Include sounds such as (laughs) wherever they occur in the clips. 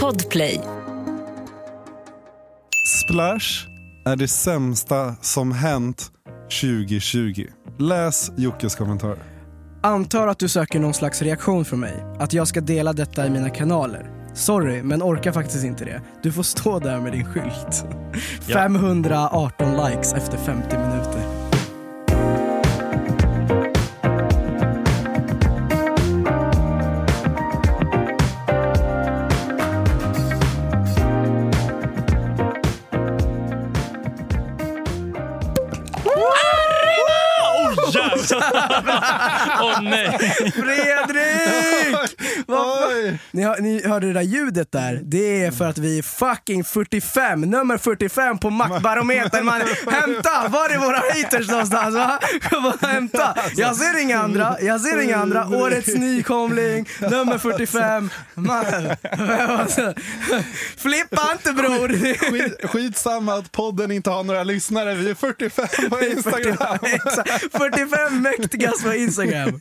Podplay. Splash är det sämsta som hänt 2020. Läs Jockes kommentar. Antar att du söker någon slags reaktion från mig. Att jag ska dela detta i mina kanaler. Sorry, men orkar faktiskt inte det. Du får stå där med din skylt. 518 likes efter 50 minuter. Åh nej! Fredrik! Oj! Ni, hör, ni hörde det där ljudet där? Det är för att vi är fucking 45, nummer 45 på Mac-barometern. Man, hämta! Var är våra haters någonstans? Va? Hämta! Jag ser inga andra, jag ser inga andra. Årets nykomling, nummer 45. Man, (laughs) flippa inte bror! Skit, skitsamma att podden inte har några lyssnare. Vi är 45 på Instagram. Exakt. 45 mäktigast på Instagram.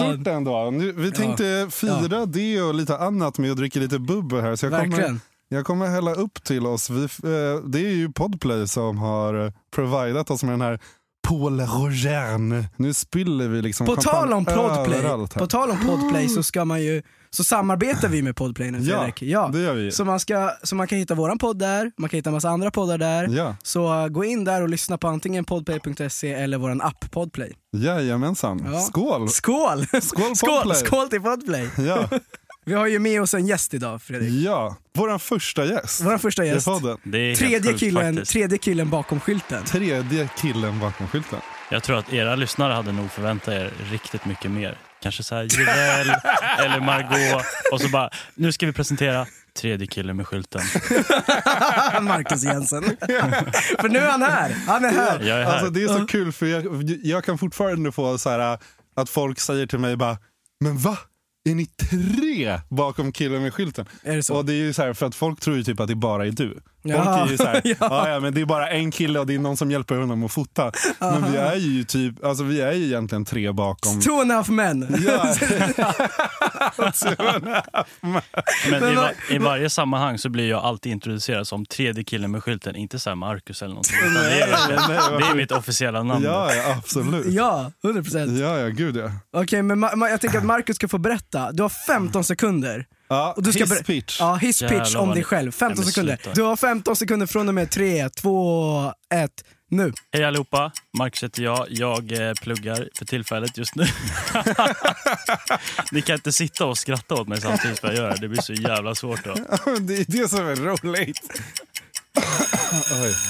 Stort ändå. Nu, vi tänkte fira det och lite annat med att dricka lite bubbel här. Så jag kommer, Verkligen. jag kommer hälla upp till oss. Vi, eh, det är ju Podplay som har eh, providat oss med den här Paul Roger. Nu spiller vi liksom På tal om Podplay, på tal om Podplay så ska man ju så samarbetar vi med Podplay nu Ja, Fredrik. det gör vi. Så man, ska, så man kan hitta våran podd där, man kan hitta en massa andra poddar där. Ja, Så uh, gå in där och lyssna på antingen podplay.se eller våran app Podplay. jajamensan. Ja. Skål! Skål! Skål, (laughs) skål, Podplay. skål till Podplay! Ja, (laughs) Vi har ju med oss en gäst idag Fredrik. ja. Vår första gäst Vår första i gäst. podden. Det är helt Tredje killen, faktiskt. tredje killen bakom skylten. Tredje killen bakom skylten. Jag tror att era lyssnare hade nog förväntat er riktigt mycket mer. Kanske så här Jireel (laughs) eller Margot och så bara, nu ska vi presentera tredje killen med skylten. (laughs) Marcus Jensen. För nu är han här, han är här. Jag är här. Alltså det är så kul för jag, jag kan fortfarande få så här att folk säger till mig bara Men va? Är ni tre bakom killen med skylten? Är det så? Och det är ju så här, för att folk tror ju typ att det bara är du. Folk Ja. är ju så här, (laughs) Ja. ja. Ja, men det är bara en kille och det är någon som hjälper honom att fota. Men vi är ju typ, alltså vi är ju egentligen tre bakom. Two and a half men. Ja, (laughs) Men i, va, i varje sammanhang så blir jag alltid introducerad som tredje killen med skylten, inte så här Marcus eller någonting. Det, är, det är mitt officiella namn. ja, ja absolut. Ja, 100 procent. Ja, ja, gud ja. Okej, men Ma- Ma- jag tänker att Marcus ska få berätta. Du har 15 sekunder. Ja Och du ska his pitch. Ja, his Jävlar pitch om dig själv. 15 Nej, men sekunder. sluta. Du har 15 sekunder från och med 3, 2, 1, nu. Hej allihopa, Marcus heter jag. Jag eh, pluggar för tillfället just nu. (laughs) Ni kan inte sitta och skratta åt mig samtidigt som jag gör det. Det blir så jävla svårt då. (laughs) det är det som är roligt.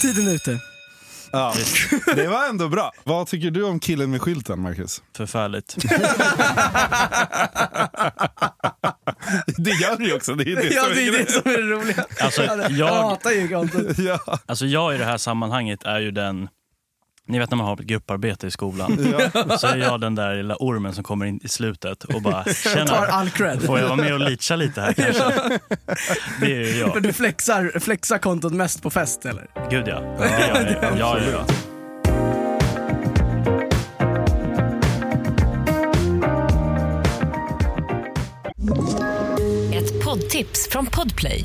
Tiden är ute. Ja, (laughs) det var ändå bra. Vad tycker du om killen med skylten, Marcus? Förfärligt. (laughs) Det gör du ju också. Det är det Ja, som det är det som är det roliga. Alltså, Jag jag, hatar ju content. Ja, alltså jag i det här sammanhanget är ju den, ni vet när man har ett grupparbete i skolan. Så är jag den där lilla ormen som kommer in i slutet och bara (laughs) Tar tjena, all cred. får jag vara med och leacha lite här kanske? Det är ju jag. du flexar, flexar kontot mest på fest eller? Gud ja. Det gör jag. Ja, ja, (laughs) ja. Ett poddtips från Podplay.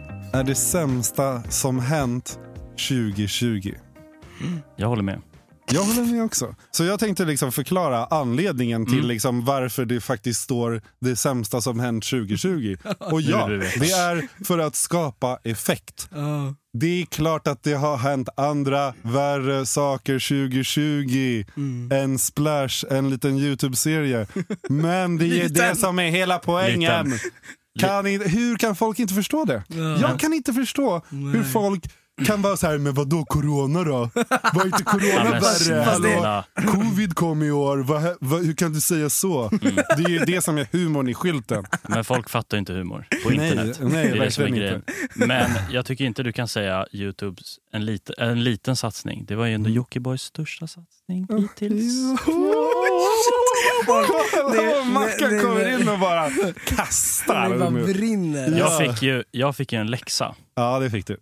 är det sämsta som hänt 2020. Jag håller med. Jag håller med också. Så jag tänkte liksom förklara anledningen till liksom varför det faktiskt står det sämsta som hänt 2020. (laughs) Och ja, det är för att skapa effekt. Det är klart att det har hänt andra värre saker 2020 än Splash, en liten Youtube-serie. Men det är (laughs) Liten. det som är hela poängen. Liten. Kan inte, hur kan folk inte förstå det? Jag kan inte förstå hur folk kan vara så här, men vadå corona då? Var inte corona värre? Hallå? Covid kom i år, vad, vad, hur kan du säga så? Mm. Det är ju det som är humorn i skylten. Men folk fattar ju inte humor på Nej, internet. nej, det är det som är grejen. Men jag tycker inte du kan säga Youtubes en, lit, en liten satsning. Det var ju ändå Mm. Jockibois största satsning hittills. Kolla, Mackan kommer in och bara kastar. Det bara brinner. Jag fick, ju, jag fick ju en läxa. Ja, det fick du.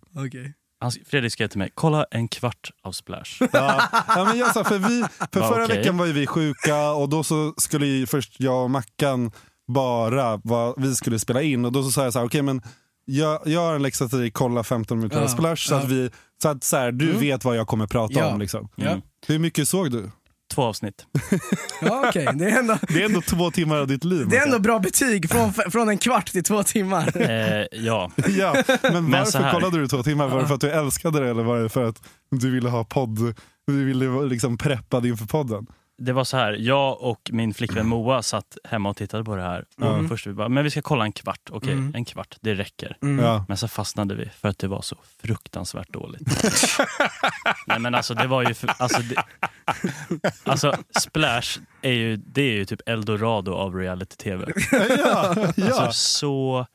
Han, Fredrik skrev till mig, kolla en kvart av Splash. Ja, ja, men jag sa, för vi, för förra okej. veckan var ju vi sjuka och då så skulle ju först jag och Mackan bara vad vi skulle spela in och då så sa jag så här, okej men jag, jag har en läxa till dig, kolla 15 minuter av Ja, Splash så ja. Mm. att, vi, så att så här, du vet vad jag kommer prata Ja. om. Liksom. Mm. Hur mycket såg du? Två avsnitt. (laughs) Ja, okej. Det, är ändå, Det är ändå två timmar av ditt liv. det är ändå bra betyg från, från en kvart till två timmar. Eh, ja, (laughs) Ja, men, Men så varför här. kollade du två timmar? Var det för att du älskade det eller var det för att du ville ha podd? Du ville liksom preppa inför podden? det var så här. Jag och min flickvän (clears throat) Moa satt hemma och tittade på det här. Och Först vi bara, men vi ska kolla en kvart. Okej, en kvart, det räcker. Ja. Men så fastnade vi för att det var så fruktansvärt dåligt. (laughs) Nej men alltså det var ju... För, alltså, det, (laughs) alltså Splash är ju, det är ju typ eldorado av reality-tv. (laughs) ja, ja. Alltså så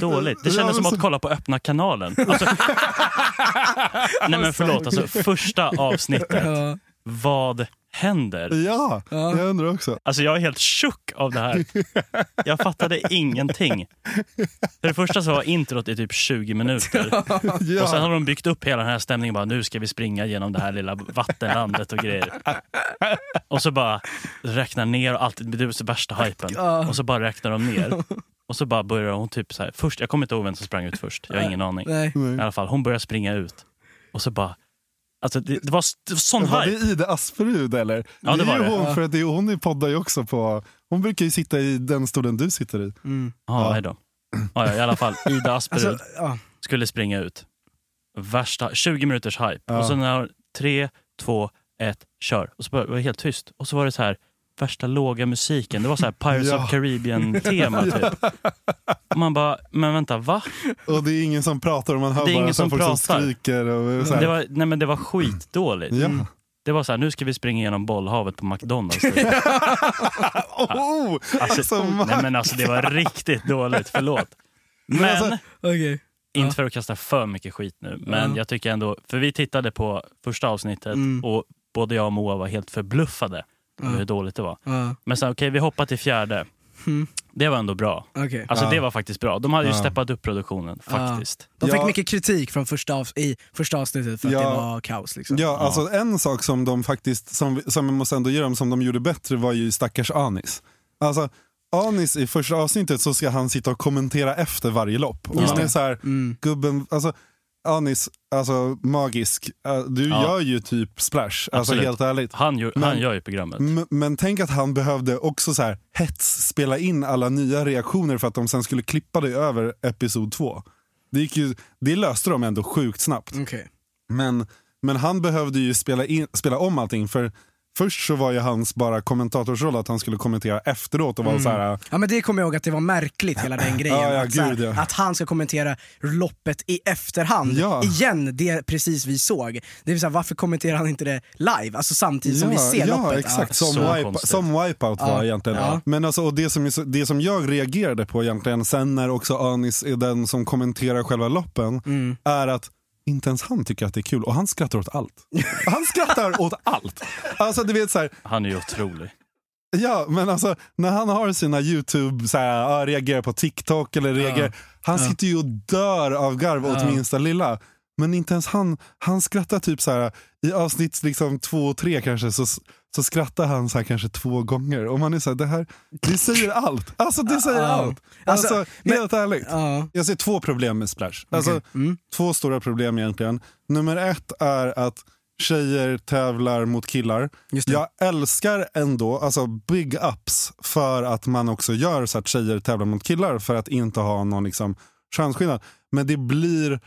dåligt. Det Ja, kändes men som så- att kolla på öppna kanalen. Alltså, (laughs) nej men förlåt, alltså första avsnittet. Ja. Vad händer? Ja, Ja. jag undrar också. Alltså jag är helt tjock av det här. Jag fattade ingenting. För det första så var introt i typ 20 minuter. Ja. Och sen har de byggt upp hela den här stämningen. Bara, nu ska vi springa genom det här lilla vattenlandet och grejer. Och så bara räknar ner och allt. Det är värsta hypen. Ja. Och så bara räknar de ner. Och så bara börjar hon typ så här. Först, jag kommer inte ihåg vem som sprang ut först. Jag har ingen aning. Nej. I alla fall, hon börjar springa ut. Och så bara... Alltså det, det, var, det var sån Var det hype. Ida Asperud eller? Ja, det är var ju det. hon, för att det är hon poddar ju också på, hon brukar ju sitta i den stolen du sitter i. Mm. Ja, nej då. Ja, ja, I alla fall, (laughs) Ida Asperud Alltså, ja. skulle springa ut. Värsta 20 minuters hype. Ja. Och så när tre, två, ett, kör. Och så var det helt tyst. Och så var det så här värsta låga musiken. Det var så här Pirates Ja. of Caribbean-tema (laughs) typ. Och man bara, men vänta, va? Och det är ingen som pratar och man hör Det är bara ingen som folk som pratar. skriker. Och så här. Det var, nej men det var skitdåligt. Ja. Det var så här, nu ska vi springa genom bollhavet på McDonalds. (laughs) Typ. Oh, Alltså, alltså, nej men alltså det var riktigt dåligt, förlåt. Men, alltså- Okej. inte för att kasta för mycket skit nu, men Ja. jag tycker ändå, för vi tittade på första avsnittet Mm. och både jag och Moa var helt förbluffade över Ja. hur dåligt det var. Ja. Men sen okej, vi hoppar till fjärde. Mm. Det var ändå bra. Okej. Alltså Ja. det var faktiskt bra. De hade ju Ja. steppat upp produktionen faktiskt. De fick Ja. mycket kritik från första, av, i första avsnittet för att Ja. det var kaos. Liksom. Ja, alltså en sak som de faktiskt, som, som vi måste ändå ge dem, som de gjorde bättre var ju stackars Anis. Alltså, Anis i första avsnittet så ska han sitta och kommentera efter varje lopp. Och man det. är så här, Mm. gubben, alltså Anis, alltså magisk, äh, du Ja. gör ju typ splash, alltså Absolut. helt ärligt. Han, gör, Men- han gör ju programmet. Men tänk att han behövde också så här hets spela in alla nya reaktioner för att de sen skulle klippa det över episod två. Det, gick ju, det löste de ändå sjukt snabbt. Okej. Men, men han behövde ju spela, in, spela om allting. För först så var ju hans bara kommentatorsroll att han skulle kommentera efteråt och vara så här. Ja men det kommer jag ihåg att det var märkligt hela den (laughs) grejen. Ja, ja, att, så här, gud, ja. att han ska kommentera loppet i efterhand. Ja. Igen, det precis vi såg. Det vill säga, varför kommenterar han inte det live? Alltså samtidigt som vi ser ja, loppet. exakt. Som, wipe, som Wipeout var Ja, egentligen. ja. Men alltså, och det, som, det som jag reagerade på egentligen, sen när också Anis är den som kommenterar själva loppen, Mm. är att inte ens han tycker att det är kul och han skrattar åt allt. (laughs) Han skrattar åt allt. Alltså du vet så här, Han är ju otrolig. Ja, men alltså när han har sina YouTube, så här, ja, reagerar på TikTok eller reagerar, han sitter ju och dör av garv åt Ja. minsta lilla. Men inte ens han, han skrattar typ så här i avsnitt liksom två och tre kanske så, så skrattar han så här kanske två gånger. Och man är så här, det här, det säger allt. Alltså det säger Ja. allt. Alltså, Alltså, men- helt ärligt. Ja. Jag ser två problem med Splash. Alltså, Okej. Mm. Två stora problem egentligen. Nummer ett är att tjejer tävlar mot killar. Jag älskar ändå, alltså big ups för att man också gör så att tjejer tävlar mot killar för att inte ha någon liksom könsskillnad. Men det blir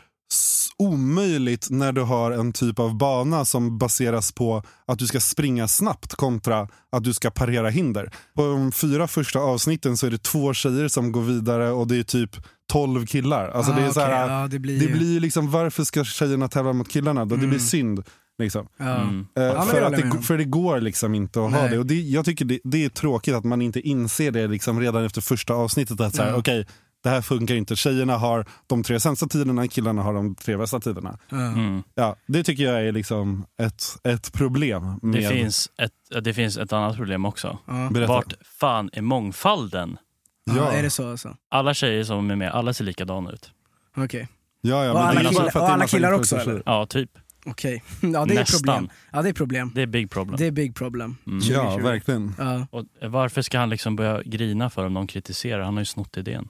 omöjligt när du har en typ av bana som baseras på att du ska springa snabbt kontra att du ska parera hinder. På de fyra första avsnitten så är det två tjejer som går vidare och det är typ 12 killar. Alltså Ah, det är så okej. här, Ja, det blir det blir liksom, varför ska tjejerna tävla mot killarna? då? Det blir synd. Liksom. Mm. Men för, det att det, för det går liksom inte att ha Nej. det. Och det, jag tycker det, det är tråkigt att man inte inser det liksom redan efter första avsnittet. Att så här, Ja. okej, det här funkar inte. Tjejerna har de tre sämsta tiderna, killarna har de tre bästa tiderna. Ja. Mm. Ja, det tycker jag är liksom ett, ett problem. Med, Det, finns ett, det finns ett annat problem också. Ja. Berätta. Vart fan är mångfalden? Ja. Ja. Är det så alltså? Alla tjejer som är med, alla ser likadana ut. Okej. Ja, ja, Och alla och det är alla killar också, eller? Ja, typ. Okej. (laughs) Ja det är Nästan. problem. Ja det är problem. Det är big problem. Det är big problem. Mm. Ja, 2020. verkligen. Ja. Och varför ska han liksom börja grina för om någon kritiserar? Han har ju snott idén.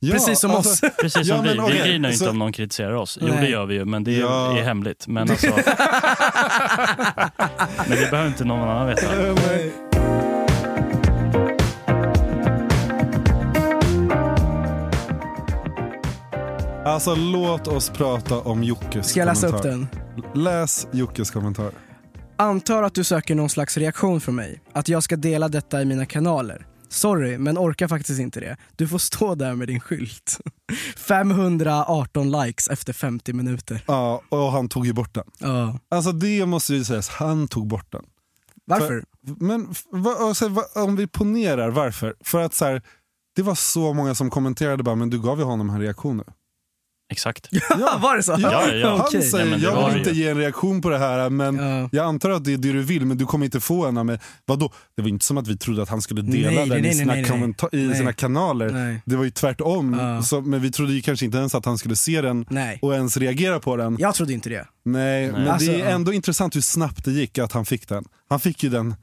Ja, Precis som alltså, oss. Precis Ja, som men vi. okej, Vi grinar ju inte så- om någon kritiserar oss. Jo Nej. det gör vi ju, men det är, Ja. är hemligt. Men, alltså, (laughs) men det behöver inte någon annan veta. Alltså låt oss prata om Jockes Ska jag läsa upp kommentar. den? Läs Jockes kommentar. Antar att du söker någon slags reaktion från mig. Att jag ska dela detta i mina kanaler. Sorry, men orkar faktiskt inte det. Du får stå där med din skylt. (laughs) 518 likes efter 50 minuter. Ja, och han tog ju bort den. Ja. Alltså det måste ju sägas, han tog bort den. Varför? Men f- va, alltså, va, om vi ponerar varför? För att så här, det var så många som kommenterade bara, men du gav ju honom en reaktion nu. Exakt. (laughs) Ja, var det så? Ja, ja. (laughs) Han Okej. säger, Ja, men jag vill inte ju. ge en reaktion på det här, men Ja. jag antar att det är det du vill, men du kommer inte få en av mig. Vadå? Det var inte som att vi trodde att han skulle dela Nej, den nej, i, sina, nej, i sina kanaler. Nej. Det var ju tvärtom. Ja. Så, men vi trodde ju kanske inte ens att han skulle se den Nej. och ens reagera på den. Jag trodde inte det. Nej, men Alltså, det är ja. ändå intressant hur snabbt det gick att han fick den. Han fick ju den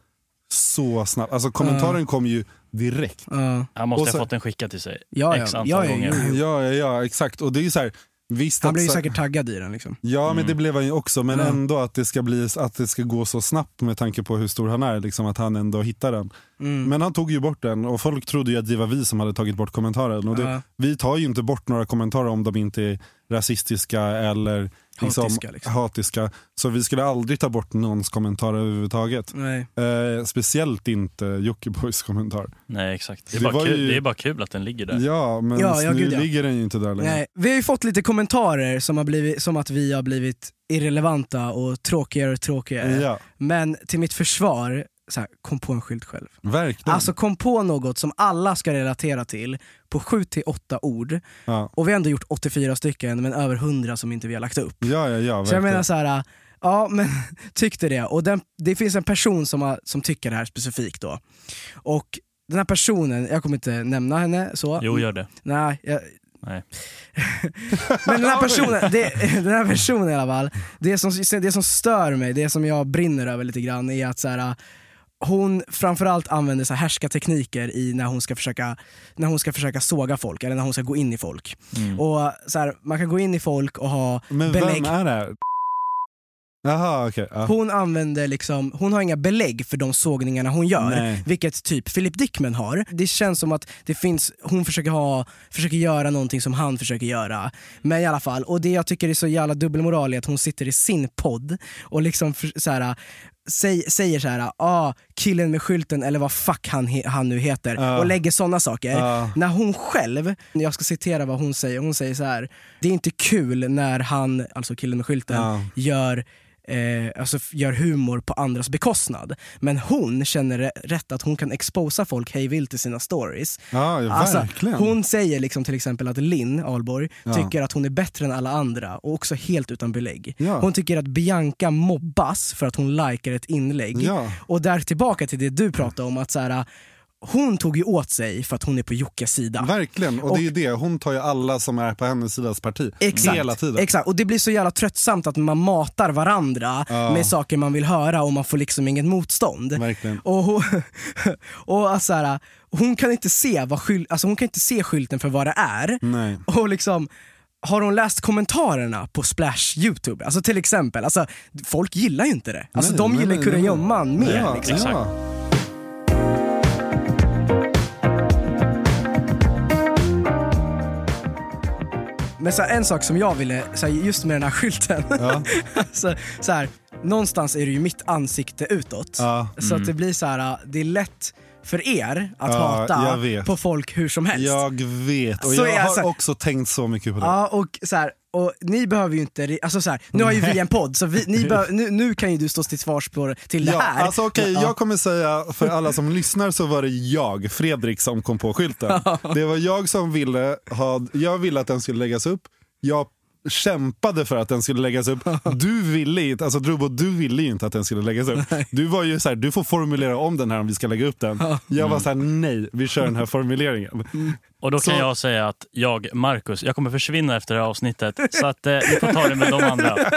så snabbt. Alltså kommentaren kom ju direkt. Ja, Han måste så- ha fått den skickad till sig Ja, ja. x antal Ja, ja, gånger. Ja, ja, ja, exakt. Och det är ju så här, visst Han blev ju så- säkert taggad i den liksom. Ja, men det blev han ju också. Men Ja. ändå att det, ska bli, att det ska gå så snabbt med tanke på hur stor han är. Liksom att han ändå hittar den. Mm. Men han tog ju bort den och folk trodde ju att det var vi som hade tagit bort kommentaren. Och det. Vi tar ju inte bort några kommentarer om de inte är rasistiska eller liksom, Hatiska, liksom. hatiska. Så vi skulle aldrig ta bort någons kommentar överhuvudtaget. Nej. Eh, speciellt inte Jockibois kommentar. Nej exakt. Det är, Det bara kul, ju- det är bara kul att den ligger där. Ja, men Ja, ja, nu gud, ja. ligger den ju inte där längre. Nej. Vi har ju fått lite kommentarer som, har blivit, som att vi har blivit irrelevanta och tråkigare och tråkigare. Ja, Men till mitt försvar, så här, kom på en skylt själv. verkligen. Alltså kom på något som alla ska relatera till på 7-8 ord. ja. Och vi har ändå gjort 84 stycken men över 100 som inte vi har lagt upp. ja, ja, ja, Så jag menar så här, ja men (laughs) tyckte det. Och den, det finns en person som, har, som tycker det här specifikt då. Och den här personen, jag kommer inte nämna henne så. Jo, gör det. Nej, jag, Nej. (laughs) Men den här personen, det, (laughs) den här personen i alla fall, det som, det som stör mig, det som jag brinner över lite grann är att så här, hon framförallt använder så här härskartekniker i när hon, ska försöka, när hon ska försöka såga folk, eller när hon ska gå in i folk. Mm. Och så här, Man kan gå in i folk och ha Men belägg. vem är det? Jaha, okej. ja. Hon använder liksom, hon har inga belägg för de sågningarna hon gör, Nej. vilket typ Philip Dickman har. Det känns som att det finns, hon försöker, ha, försöker göra någonting som han försöker göra. Men i alla fall, och det jag tycker är så jävla dubbelmoral är att hon sitter i sin podd och liksom för, så här, säg, säger så här, ah, killen med skylten eller vad fuck han, he, han nu heter Ja. och lägger sådana saker. Ja. När hon själv, jag ska citera vad hon säger, hon säger så här. det är inte kul när han, alltså killen med skylten, Ja. gör Eh, alltså gör humor på andras bekostnad. Men hon känner rätt att hon kan exposa folk hej vilt i sina stories. Ja, Alltså, hon säger liksom till exempel att Linn Ahlborg Ja. tycker att hon är bättre än alla andra och också helt utan belägg. Ja. Hon tycker att Bianca mobbas för att hon likar ett inlägg. Och där tillbaka till det du pratade om, att så här, hon tog ju åt sig för att hon är på Jockes sida. Verkligen, och, det är ju det. Hon tar ju alla som är på hennes sidas parti. Exakt, Hela tiden. exakt, och det blir så jävla tröttsamt att man matar varandra Ja. med saker man vill höra och man får liksom inget motstånd. Verkligen. Och, hon, (laughs) och alltså här, hon kan inte se vad skyl, alltså hon kan inte se skylten för vad det är. Nej. Och liksom har hon läst kommentarerna på Splash youtube? Alltså till exempel, alltså, folk gillar ju inte det. Alltså Nej, de nej, gillar kurragömman mer. Ja, liksom. Exakt. ja. Men så här, en sak som jag ville, så här, just med den här skylten. Ja. (laughs) så, så här, någonstans är det ju mitt ansikte utåt. Ja. Så att det blir så här, det är lätt för er att Ja, jag hata på folk hur som helst. Jag vet, och Så jag är har så- också tänkt så mycket på det. Ja, och så här, och ni behöver ju inte, alltså så här, nu har ju vi en podd så vi, ni (laughs) bör, nu, nu kan ju du stå till svars på, till det Ja, här. alltså okej, Ja. jag kommer säga för alla som lyssnar så var det jag, Fredrik, som kom på skylten. Det var jag som ville ha, jag ville att den skulle läggas upp. Jag kämpade för att den skulle läggas upp. (laughs) Du ville inte, alltså Drubo, du ville ju inte att den skulle läggas upp. Du var ju så här, du får formulera om den här om vi ska lägga upp den. Jag var så här, nej, vi kör den här formuleringen. Och då kan Så- jag säga att jag, Marcus, jag kommer försvinna efter det här avsnittet. Så att eh, ni får ta det med de andra. (laughs)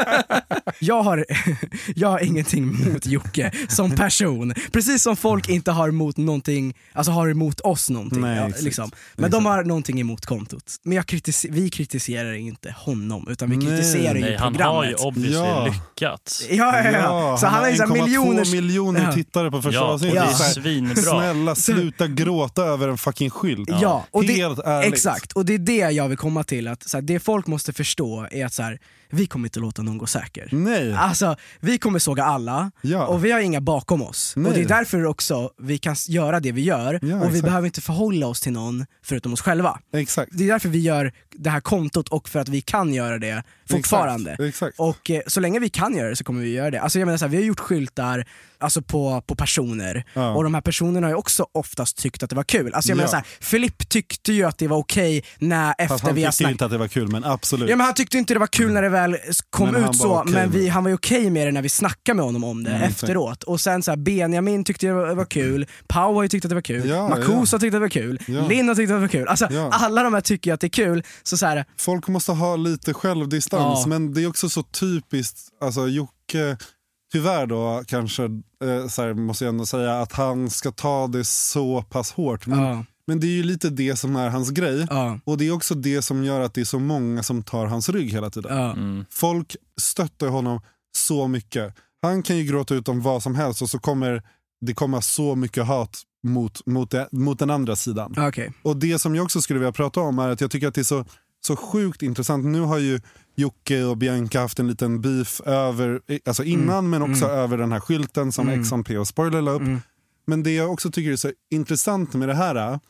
Jag har, (laughs) jag har ingenting mot Jocke som person. Precis som folk inte har emot någonting, alltså har emot oss någonting. Nej, ja, liksom. Men de har någonting emot kontot. Men jag kritis- vi kritiserar inte honom, utan vi Nej. kritiserar ju Nej, han programmet. har ju obviously Ja. lyckats. Ja, ja, ja. Så han har ju såhär 1,2 miljoners... miljoner Ja. tittare på första Ja, avsnittet. det är Så här, svinbra. Snälla sluta gråta över en fucking skylt. Ja, och det, Helt ärligt. exakt. Och det är det jag vill komma till. Att, så här, det folk måste förstå är att så här, vi kommer inte låta någon gå säker. Nej. Alltså, vi kommer såga alla Ja. och vi har inga bakom oss. Nej. Och det är därför också vi kan göra det vi gör Ja, och vi exakt. behöver inte förhålla oss till någon förutom oss själva. Exakt. Det är därför vi gör det här kontot och för att vi kan göra det fortfarande. Exakt. Exakt. Och eh, så länge vi kan göra det så kommer vi göra det. Alltså jag menar så här, vi har gjort skyltar alltså på, på personer Ja. och de här personerna har ju också oftast tyckt att det var kul. Alltså jag menar så här, Filipp tyckte ju att det var okej när Fast efter han vi har tyckte snackat inte att det var kul, men absolut. Ja men han tyckte inte det var kul när det väl kom Men ut så, okej men vi, han var ju okej med det när vi snackade med honom om det Mm, efteråt. Och sen så här, Benjamin tyckte det var, var kul, Pau har ju tyckt att det var kul, Ja, Marcus ja. har tyckt att det var kul, Ja. Linn har tyckt att det var kul. Alltså Ja. alla de här tycker ju att det är kul, så, så här, Folk måste ha lite självdistans, Ja. men det är också så typiskt, alltså Jocke, tyvärr då kanske, eh, så här, måste jag ändå säga, att han ska ta det så pass hårt. Men, Ja. Men det är ju lite det som är hans grej. ja, Och det är också det som gör att det är så många som tar hans rygg hela tiden. ja. Mm. Folk stöttar honom så mycket. Han kan ju gråta ut om vad som helst och så kommer det komma så mycket hat mot, mot, det, mot den andra sidan. Okej. Och det som jag också skulle vilja prata om är att jag tycker att det är så, så sjukt intressant. Nu har ju Jocke och Bianca haft en liten beef över, alltså innan men också över den här skylten som Mm. XMP och Spoiler la upp. Mm. Men det jag också tycker är så intressant med det här, s-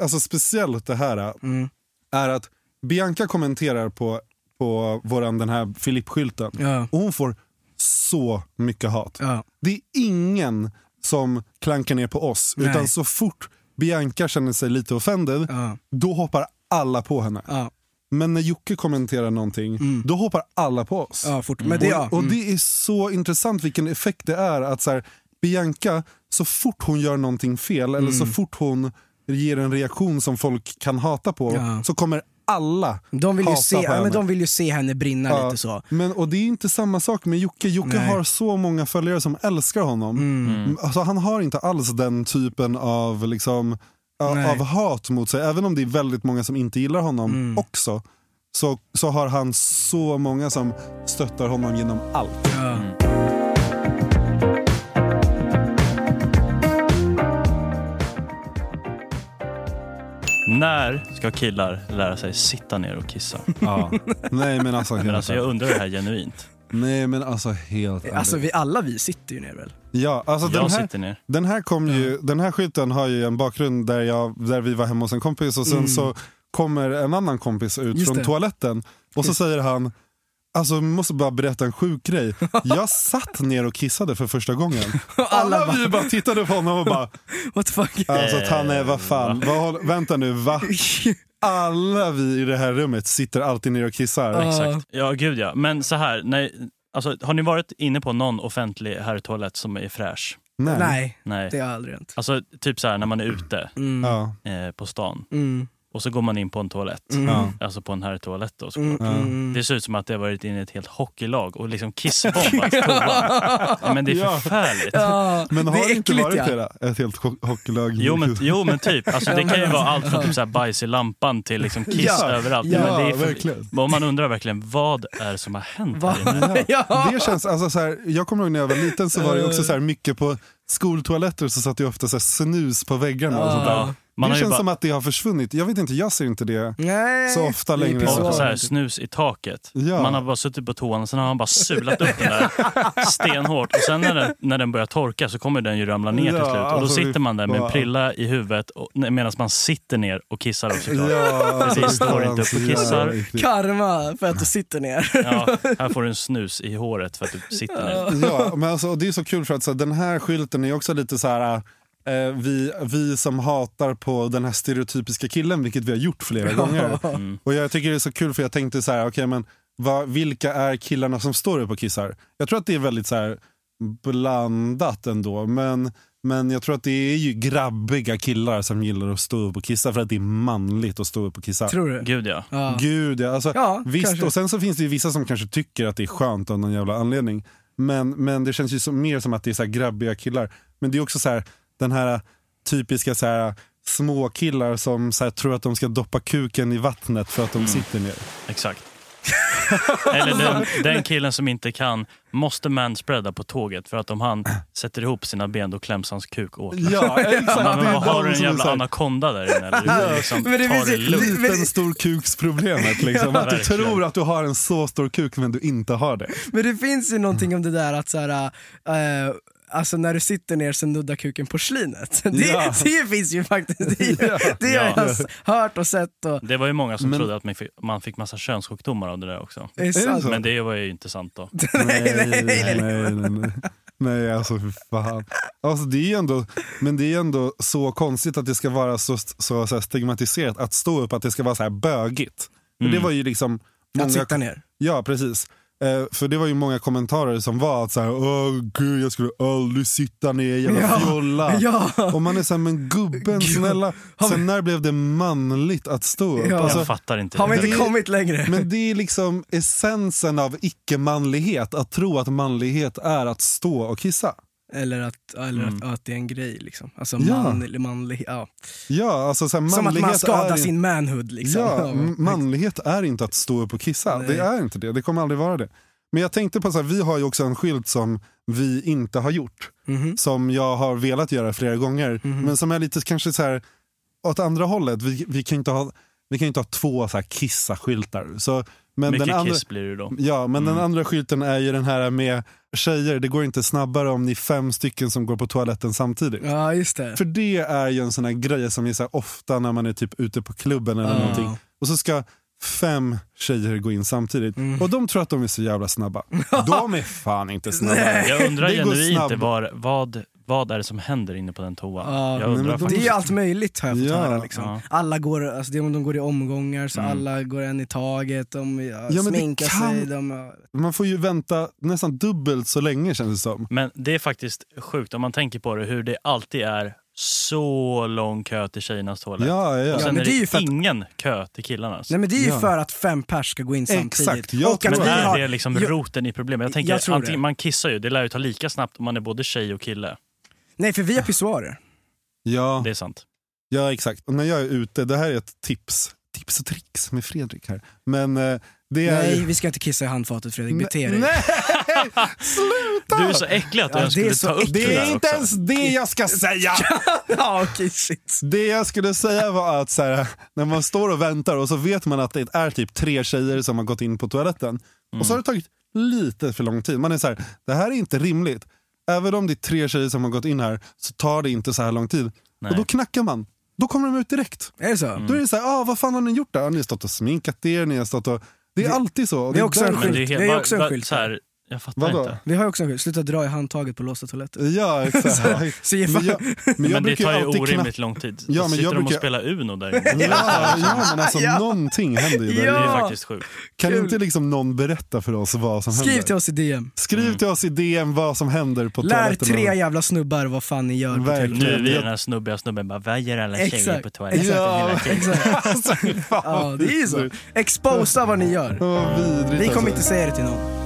alltså speciellt det här, Mm. är att Bianca kommenterar på, på våran, den här Filipp-skylten Ja. och hon får så mycket hat. Ja. Det är ingen som klankar ner på oss. Nej. Utan så fort Bianca känner sig lite offended, Ja. då hoppar alla på henne. Men när Jocke kommenterar någonting, då hoppar alla på oss. Ja, fort. Men det, ja. Och, och Mm. det är så intressant vilken effekt det är att så här, Bianca, så fort hon gör någonting fel eller så fort hon ger en reaktion som folk kan hata på, Ja. så kommer alla de, vill ju hata se, på ja, men henne. de vill ju se henne brinna Ja, lite så. Men, och det är inte samma sak med Jocke. Jocke Nej. har så många följare som älskar honom. Mm. Alltså, han har inte alls den typen av, liksom, Nej. av hat mot sig. Även om det är väldigt många som inte gillar honom Mm. också. Så, så har han så många som stöttar honom genom allt. Ja. När ska killar lära sig sitta ner och kissa? (laughs) Ja. Nej men alltså Men alltså, jag undrar det här genuint. Nej men alltså helt ärligt. Alltså vi, alla vi sitter ju ner väl? ja, alltså den Jag här, sitter ner. Den här, kom ju, den här skylten har ju en bakgrund där, jag, där vi var hemma hos en kompis och sen Mm. så kommer en annan kompis ut Just från det. toaletten och så säger han Alltså jag måste bara berätta en sjuk grej. Jag satt ner och kissade för första gången. (laughs) Alla Alla bara- vi bara tittade på honom och bara (laughs) What the fuck? Alltså att han är, vad fan, vad, håller- vänta nu, va? (laughs) Alla vi i det här rummet sitter alltid ner och kissar. Ja. Exakt. Ja, gud ja. Men så här, nej, alltså, har ni varit inne på någon offentlig herrtoalett som är fräsch? Nej. Nej, Nej. det har aldrig hänt. Alltså typ så här när man är ute Mm. Ja. eh, på stan Mm. Och så går man in på en toalett. Mm. Alltså på en herrtoalett då Mm. såklart. Mm. Det ser ut som att det har varit inne i ett helt hockeylag och liksom kissbombat (laughs) men det är Ja. förfärligt. Ja, Men det har är det inte äckligt, varit ja. det? Ett helt ho- hockeylag? Jo men, jo men typ, alltså, det kan ju vara allt från typ så här bajs i lampan till liksom kiss Ja, överallt. ja, men det är för, verkligen. och man undrar verkligen, vad är det som har hänt Va? här inne? (laughs) Ja. Det känns, alltså, så här, jag kommer ihåg när jag var liten så var det också så här, mycket på skoltoaletter så satt det ofta så här, snus på väggarna och sånt där. Ja. Man det känns bara- som att det har försvunnit. Jag vet inte, jag ser inte det. Nej. Så ofta längre. Och så här, snus i taket. Ja. Man har bara suttit på toan och sen har man bara sulat upp den där (laughs) stenhårt. Och sen när den, när den börjar torka så kommer den ju ramla ner till Ja, slut. Och då alltså, sitter man där med en prilla i huvudet medan man sitter ner och kissar också. Ja, Precis, alltså, står inte upp och kissar. äckligt. Karma för att du sitter ner. Ja, här får du en snus i håret för att du sitter ner. Ja, men alltså, det är så kul för att så, här, den här skylten är också lite så här... Eh, vi, vi som hatar på den här stereotypiska killen, vilket vi har gjort flera (laughs) gånger. Mm. Och jag tycker det är så kul för jag tänkte så här, okej men vad, vilka är killarna som står upp och kissar? Jag tror att det är väldigt så här blandat ändå. Men, men jag tror att det är ju grabbiga killar som gillar att stå upp och kissa för att det är manligt att stå upp och kissa. Tror du? Gud ja. Ja. Gud ja. Alltså, Ja, visst, kanske. och sen så finns det ju vissa som kanske tycker att det är skönt av någon jävla anledning. Men, men det känns ju som, mer som att det är så här grabbiga killar. Men det är också så här, den här typiska så här, små killar som så här, tror att de ska doppa kuken i vattnet för att Mm. de sitter ner. Exakt. (laughs) Eller den, den killen som inte kan, måste manspreada på tåget för att om han sätter ihop sina ben då kläms hans kuk åt. Ja, (laughs) exakt. Men, är har du en jävla här, anakonda där inne? Eller? Du liksom, Men det finns det- men- Liten stor kuksproblemet. Liksom. (laughs) Ja, att du verkligen. tror att du har en så stor kuk men du inte har det. Men det finns ju någonting om det där att så här, eh, alltså när du sitter ner så nuddar kuken porslinet. (laughs) Det, Ja. det finns ju faktiskt, det, (laughs) Ja. det har Ja. jag hört och sett. Och, Det var ju många som Men- trodde att man fick, man fick massa könssjukdomar av det där också. det? Men det var ju inte sant då. (laughs) nej, nej, nej, nej. nej, nej, nej. Nej, alltså för fan. Alltså, det är ändå, men det är ändå så konstigt att det ska vara så, så, så stigmatiserat att stå upp, att det ska vara så här bögigt. Mm. det var ju liksom Att många, sitta ner. Ja, precis. Eh, för det var ju många kommentarer som var att så här, Åh, gud, jag skulle aldrig sitta ner, jävla Ja, fjolla. (laughs) Ja. Och man är såhär, men gubben Gud. snälla, sen när blev det manligt att stå upp? Ja. Alltså, Jag fattar inte. Har vi inte kommit längre? men det är liksom essensen av icke-manlighet, att tro att manlighet är att stå och kissa. Eller, att, eller Mm. att, att det är en grej liksom. Alltså Ja. man, eller manlig, ja. Ja, alltså så här, Som att man skadar är, sin manhood liksom. Ja, manlighet är inte att stå upp och kissa. Nej. Det är inte det, det kommer aldrig vara det. Men jag tänkte på så här, vi har ju också en skylt som vi inte har gjort. Mhm. Som jag har velat göra flera gånger. Men som är lite kanske så här åt andra hållet. Vi, vi kan inte ha, vi kan inte ha två så här kissa-skyltar. Så, men Mycket den andra, kiss blir det då. Ja, men Mm. den andra skylten är ju den här med tjejer, det går inte snabbare om ni är fem stycken som går på toaletten samtidigt. Ja, just det. För det är ju en sån här grej som är så här ofta när man är typ ute på klubben eller Ja. någonting. Och så ska fem tjejer gå in samtidigt. Mm. Och de tror att de är så jävla snabba. (laughs) De är fan inte snabba. Nej. Jag undrar genuint var, vad, vad är det som händer inne på den toan? Ja, jag nej, undrar men de- Det är ju allt möjligt har jag fått Ja, höra. Liksom. ja. Alla går, alltså, de, de går i omgångar, så Mm. alla går en i taget, de ja, Ja, det sminkar kan- sig. De, ja. Man får ju vänta nästan dubbelt så länge känns det som. Men det är faktiskt sjukt om man tänker på det, hur det alltid är så lång kö till tjejernas toalett. Ja, ja. Och sen men är det det, är ju för att- ingen kö till killarnas. Nej men det är ju Ja. för att fem pers ska gå in Exakt, samtidigt. jag och tror att Men vi är har, det liksom Jag- roten i problemet? Jag tänker, Jag tror antingen, det. man kissar ju, det lär ju ta lika snabbt om man är både tjej och kille. Nej för vi har pissoarer. Ja, Det är sant. ja, exakt. Och när jag är ute, det här är ett tips. Tips och tricks med Fredrik här. Men eh, det är... Nej vi ska inte kissa i handfatet Fredrik, bete dig. Nej, (laughs) sluta! Du är så äcklig att du Ja, ens det är skulle så ta upp. Det det är inte också. ens det jag ska säga! (laughs) ja okej shit. Det jag skulle säga var att så här, när man står och väntar och så vet man att det är typ tre tjejer som har gått in på toaletten. Och så har det tagit lite för lång tid. Man är så här, det här är inte rimligt. Även om det är tre tjejer som har gått in här så tar det inte så här lång tid. Nej. Och då knackar man. Då kommer de ut direkt. Är det så? Då är det så här, ah, vad fan har ni gjort där? Ni har stått och sminkat er, ni har stått och... Det är alltid så. Det också en är skylt. helt, Det är va- också en skylt. Så här, jag fattar Vadå? inte. Vi har också en skylt, sluta dra i handtaget på låsta toaletter. Ja, exakt. (laughs) Så men jag, men jag Men det tar ju orimligt knacka. lång tid. Ja, men Sitter jag de och brukar- spelar Uno där (laughs) inne? Ja, ja, men alltså (laughs) Ja. någonting händer ju där. Ja. Det är faktiskt sjukt. Kan Kul. inte liksom någon berätta för oss vad som Skriv händer? till oss i DM. Skriv till oss i DM vad som händer på Lär toaletten. tre jävla snubbar vad fan ni gör på Verkligen. Nu är vi den här snubbiga snubben bara, vad gör alla Exakt. tjejer på toaletten Ja, hela tiden? Exakt. alltså, fan, Ja det är ju så. Exposa vad ni gör. Vad vidrigt Vi kommer alltså. inte säga det till någon.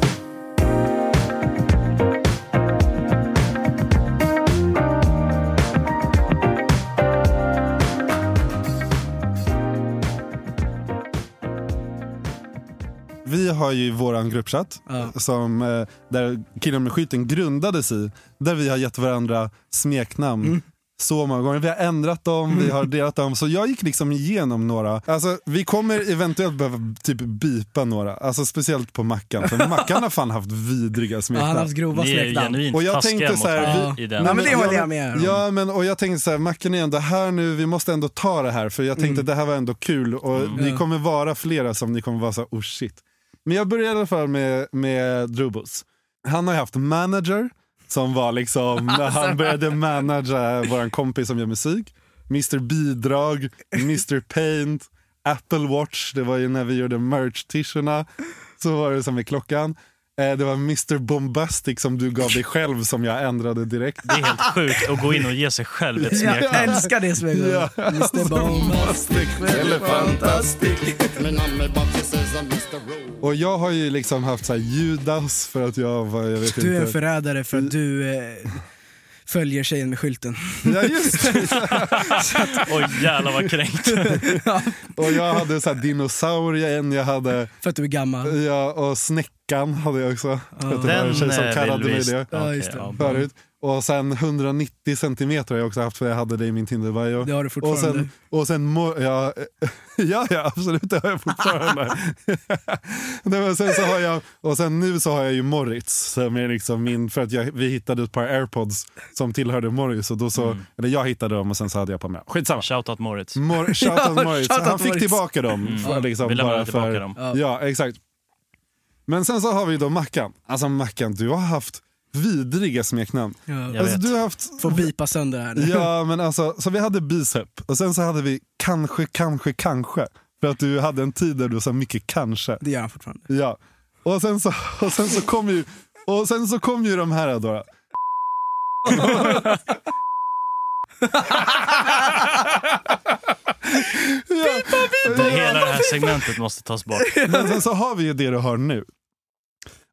Har ju våran gruppchatt Ja. som, eh, där killen med skylten grundades i. Där vi har gett varandra smeknamn Mm. så många gånger. Vi har ändrat dem, vi har (laughs) delat dem. Så jag gick liksom igenom några. Alltså, vi kommer eventuellt behöva typ bipa några. Alltså, speciellt på Mackan. För Mackan har fan haft vidriga Ja, han har smeknamn. haft grova Ni är smeknamn. Och jag tänkte så här, vi- i den. Nej, men det håller ja, jag med om. Ja, men och jag tänkte så här, Mackan är ändå här nu, vi måste ändå ta det här. För jag tänkte att det här var ändå kul. Och ni Mm. Ja. kommer vara flera som ni kommer vara så här, oh shit. Men jag började i alla fall med, med Drubus. Han har ju haft manager, som var liksom när (laughs) han började managera vår kompis som gör musik. Mr Bidrag, Mr Paint, Apple Watch, det var ju när vi gjorde merch-tischerna. Så var det som med klockan. Eh, Det var Mr Bombastic som du gav dig själv som jag ändrade direkt. Det är helt sjukt att gå in och ge sig själv ett (laughs) Jag smeknamn. älskar det smeknamnet. Ja, Mr Bombastic. Eller fantastic. Och jag har ju liksom haft så här Judas för att jag var, jag vet Du är en inte. förrädare för att du eh, följer tjejen med skylten. Ja, just det. (laughs) Oj jävlar vad kränkt. (laughs) Och jag hade så här dinosaurien, jag hade För att du är gammal. ja, och snäckan hade jag också. Att det var Den en tjej som eh, kallade mig det Ja, just det. Okej, förut. Och sen 190 centimeter har jag också haft för jag hade det i min Tinder bio. Det har du Och fortfarande. sen, och sen ja, (laughs) ja, ja, absolut det har jag fortfarande. (laughs) Nej, men sen så har jag, och sen nu så har jag ju Moritz, som är liksom min, för att jag, vi hittade ett par airpods som tillhörde Moritz. Och då så, Mm. eller jag hittade dem och sen så hade jag på mig. Skitsamma. Shoutout Moritz. Mor- (laughs) Shoutout Ja, Moritz. shoutout Han fick Moritz. tillbaka dem. Mm. För, liksom, Vi lämnade tillbaka för, dem. Ja. Ja, exakt. Men sen så har vi då Mackan. Alltså Mackan, du har haft vidriga smeknamn. Ja. Alltså, du har haft Får bipa sönder här nu. (laughs) Ja, men alltså, så vi hade bicep och sen så hade vi kanske, kanske, kanske. För att du hade en tid där du sa mycket kanske. Det gör han fortfarande. Ja. Och sen så, och sen så kom ju, och sen så kom ju de här då. (laughs) ja. Det, hela det här segmentet måste tas bort. Men sen så har vi ju det du har nu.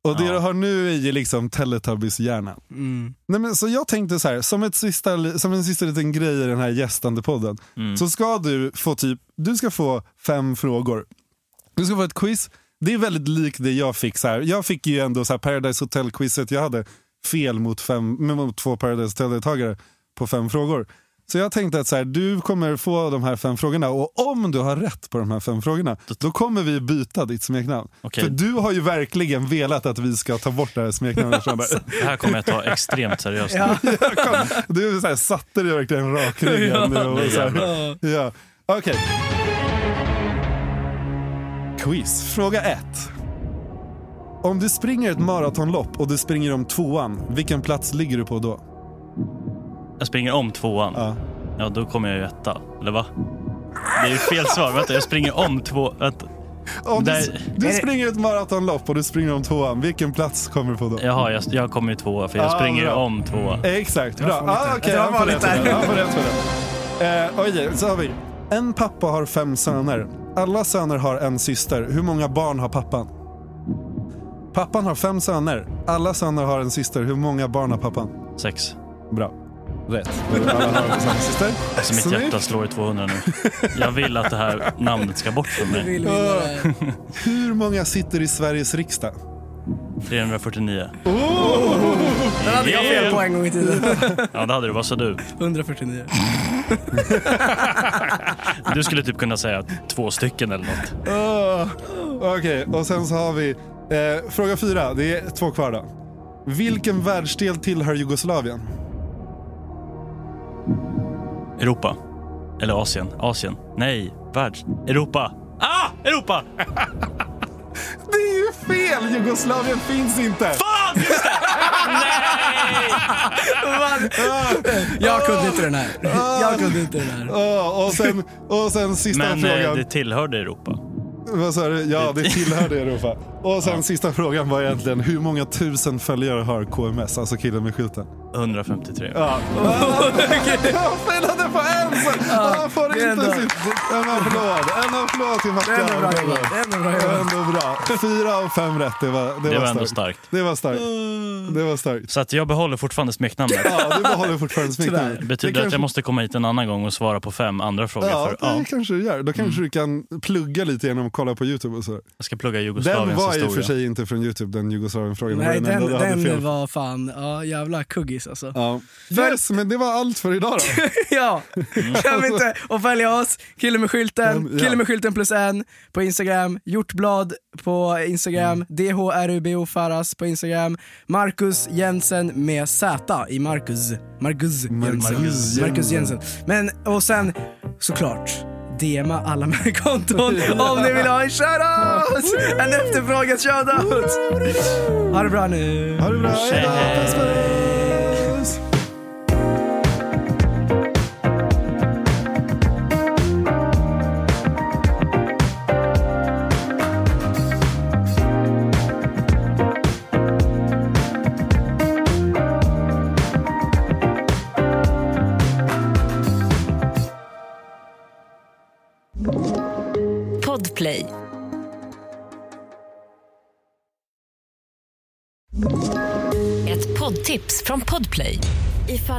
Och det Ja. du har nu är ju liksom Teletubbies-hjärnan. Mm. Nej, men så jag tänkte så här, som, ett sista, som en sista liten grej i den här gästande podden. Mm. Så ska du få typ, du ska få fem frågor. Du ska få ett quiz. Det är väldigt likt det jag fick. Så här. Jag fick ju ändå så här Paradise Hotel-quizet. Jag hade fel mot, fem, mot två Paradise Hotel-deltagare på fem frågor. Så jag tänkte att så här, du kommer få de här fem frågorna och om du har rätt på de här fem frågorna då kommer vi byta ditt smeknamn. Okej. För du har ju verkligen velat att vi ska ta bort det här smeknamnet (laughs) dig. Det här kommer jag ta extremt seriöst. Ja. (laughs) Du så här, satte dig verkligen rakryggen. Ja, Ja. Ja, okej. Quiz. Fråga ett. Om du springer ett maratonlopp och du springer om tvåan, vilken plats ligger du på då? Jag springer om tvåan. Ja. Ja, då kommer jag ju etta. Eller va? Det är ju fel svar. Vänta, jag springer om två... Vänta. Om du, Där- du springer ett maratonlopp och du springer om tvåan, vilken plats kommer du på då? Jaha, jag, jag kommer ju tvåa för jag Ja, springer bra. om tvåa. Exakt, bra. Ah, okej, jag han får rätt för (laughs) det. Han får rätt för det. Eh, Okej, så har vi. En pappa har fem söner. Alla söner har en syster. Hur många barn har pappan? Pappan har fem söner. Alla söner har en syster. Hur många barn har pappan? Sex. Bra. Rätt. Syster. Alltså mitt Snyggt. hjärta slår i 200 nu. Jag vill att det här namnet ska bort från mig. Hur många sitter i Sveriges riksdag? 349. Den hade jag fel på en gång i tiden. Ja, det hade du. Vad sa du? 149. (laughs) Du skulle typ kunna säga två stycken eller något. Oh. Okej, och sen så har vi eh, fråga fyra. Det är två kvar då. Vilken världsdel tillhör Jugoslavien? Europa. Eller Asien. Asien. Nej, världs... Europa. Ah! Europa! (laughs) Det är ju fel! Jugoslavien finns inte! Fan! Just det! Jag kunde inte den här. Jag kunde inte den här. Ja, och, sen, och sen sista Men eh, frågan. det tillhörde Europa. Vad sa du? Ja, det tillhör det (laughs) Europa. Och sen sista frågan var egentligen hur många tusen följare har KMS, alltså killen med skylten? 153. Ja. (laughs) Jag felade ja, men förlåt applåd, till är bra Mackan. Det är ändå bra Det var jobbat. ändå bra. Fyra av fem rätt, det var, det Det var, var ändå starkt. starkt. Det var starkt. Det var starkt. Så att jag behåller fortfarande smeknamnet. Ja, du behåller fortfarande smeknamnet. Det betyder Det att kanske- jag måste komma hit en annan gång och svara på fem andra frågor. Ja, för, det ja, Mm. kanske du gör. Då kanske du kan plugga lite genom att kolla på Youtube och så. jag ska plugga Den Jugoslaviens var i och historia. för sig inte från Youtube, den Jugoslavien-frågan. Nej, den, fel den på. var fan, ja jävla kuggis alltså. Ja. För- Yes, men det var allt för idag då. (laughs) ja, glöm inte att följa oss, Kille med skylten, Mm, ja. Kille med skylten plus en på Instagram, Hjortblad på Instagram, Mm. DHRUBO Faras på Instagram, Marcus Jensen med Z i Marcus. Marcus Jensen. Marcus Jensen. Men, och sen såklart, DMa alla med (laughs) konton om ni vill ha en shoutout! En efterfrågad shoutout! Ha det bra nu! Ha det bra, hej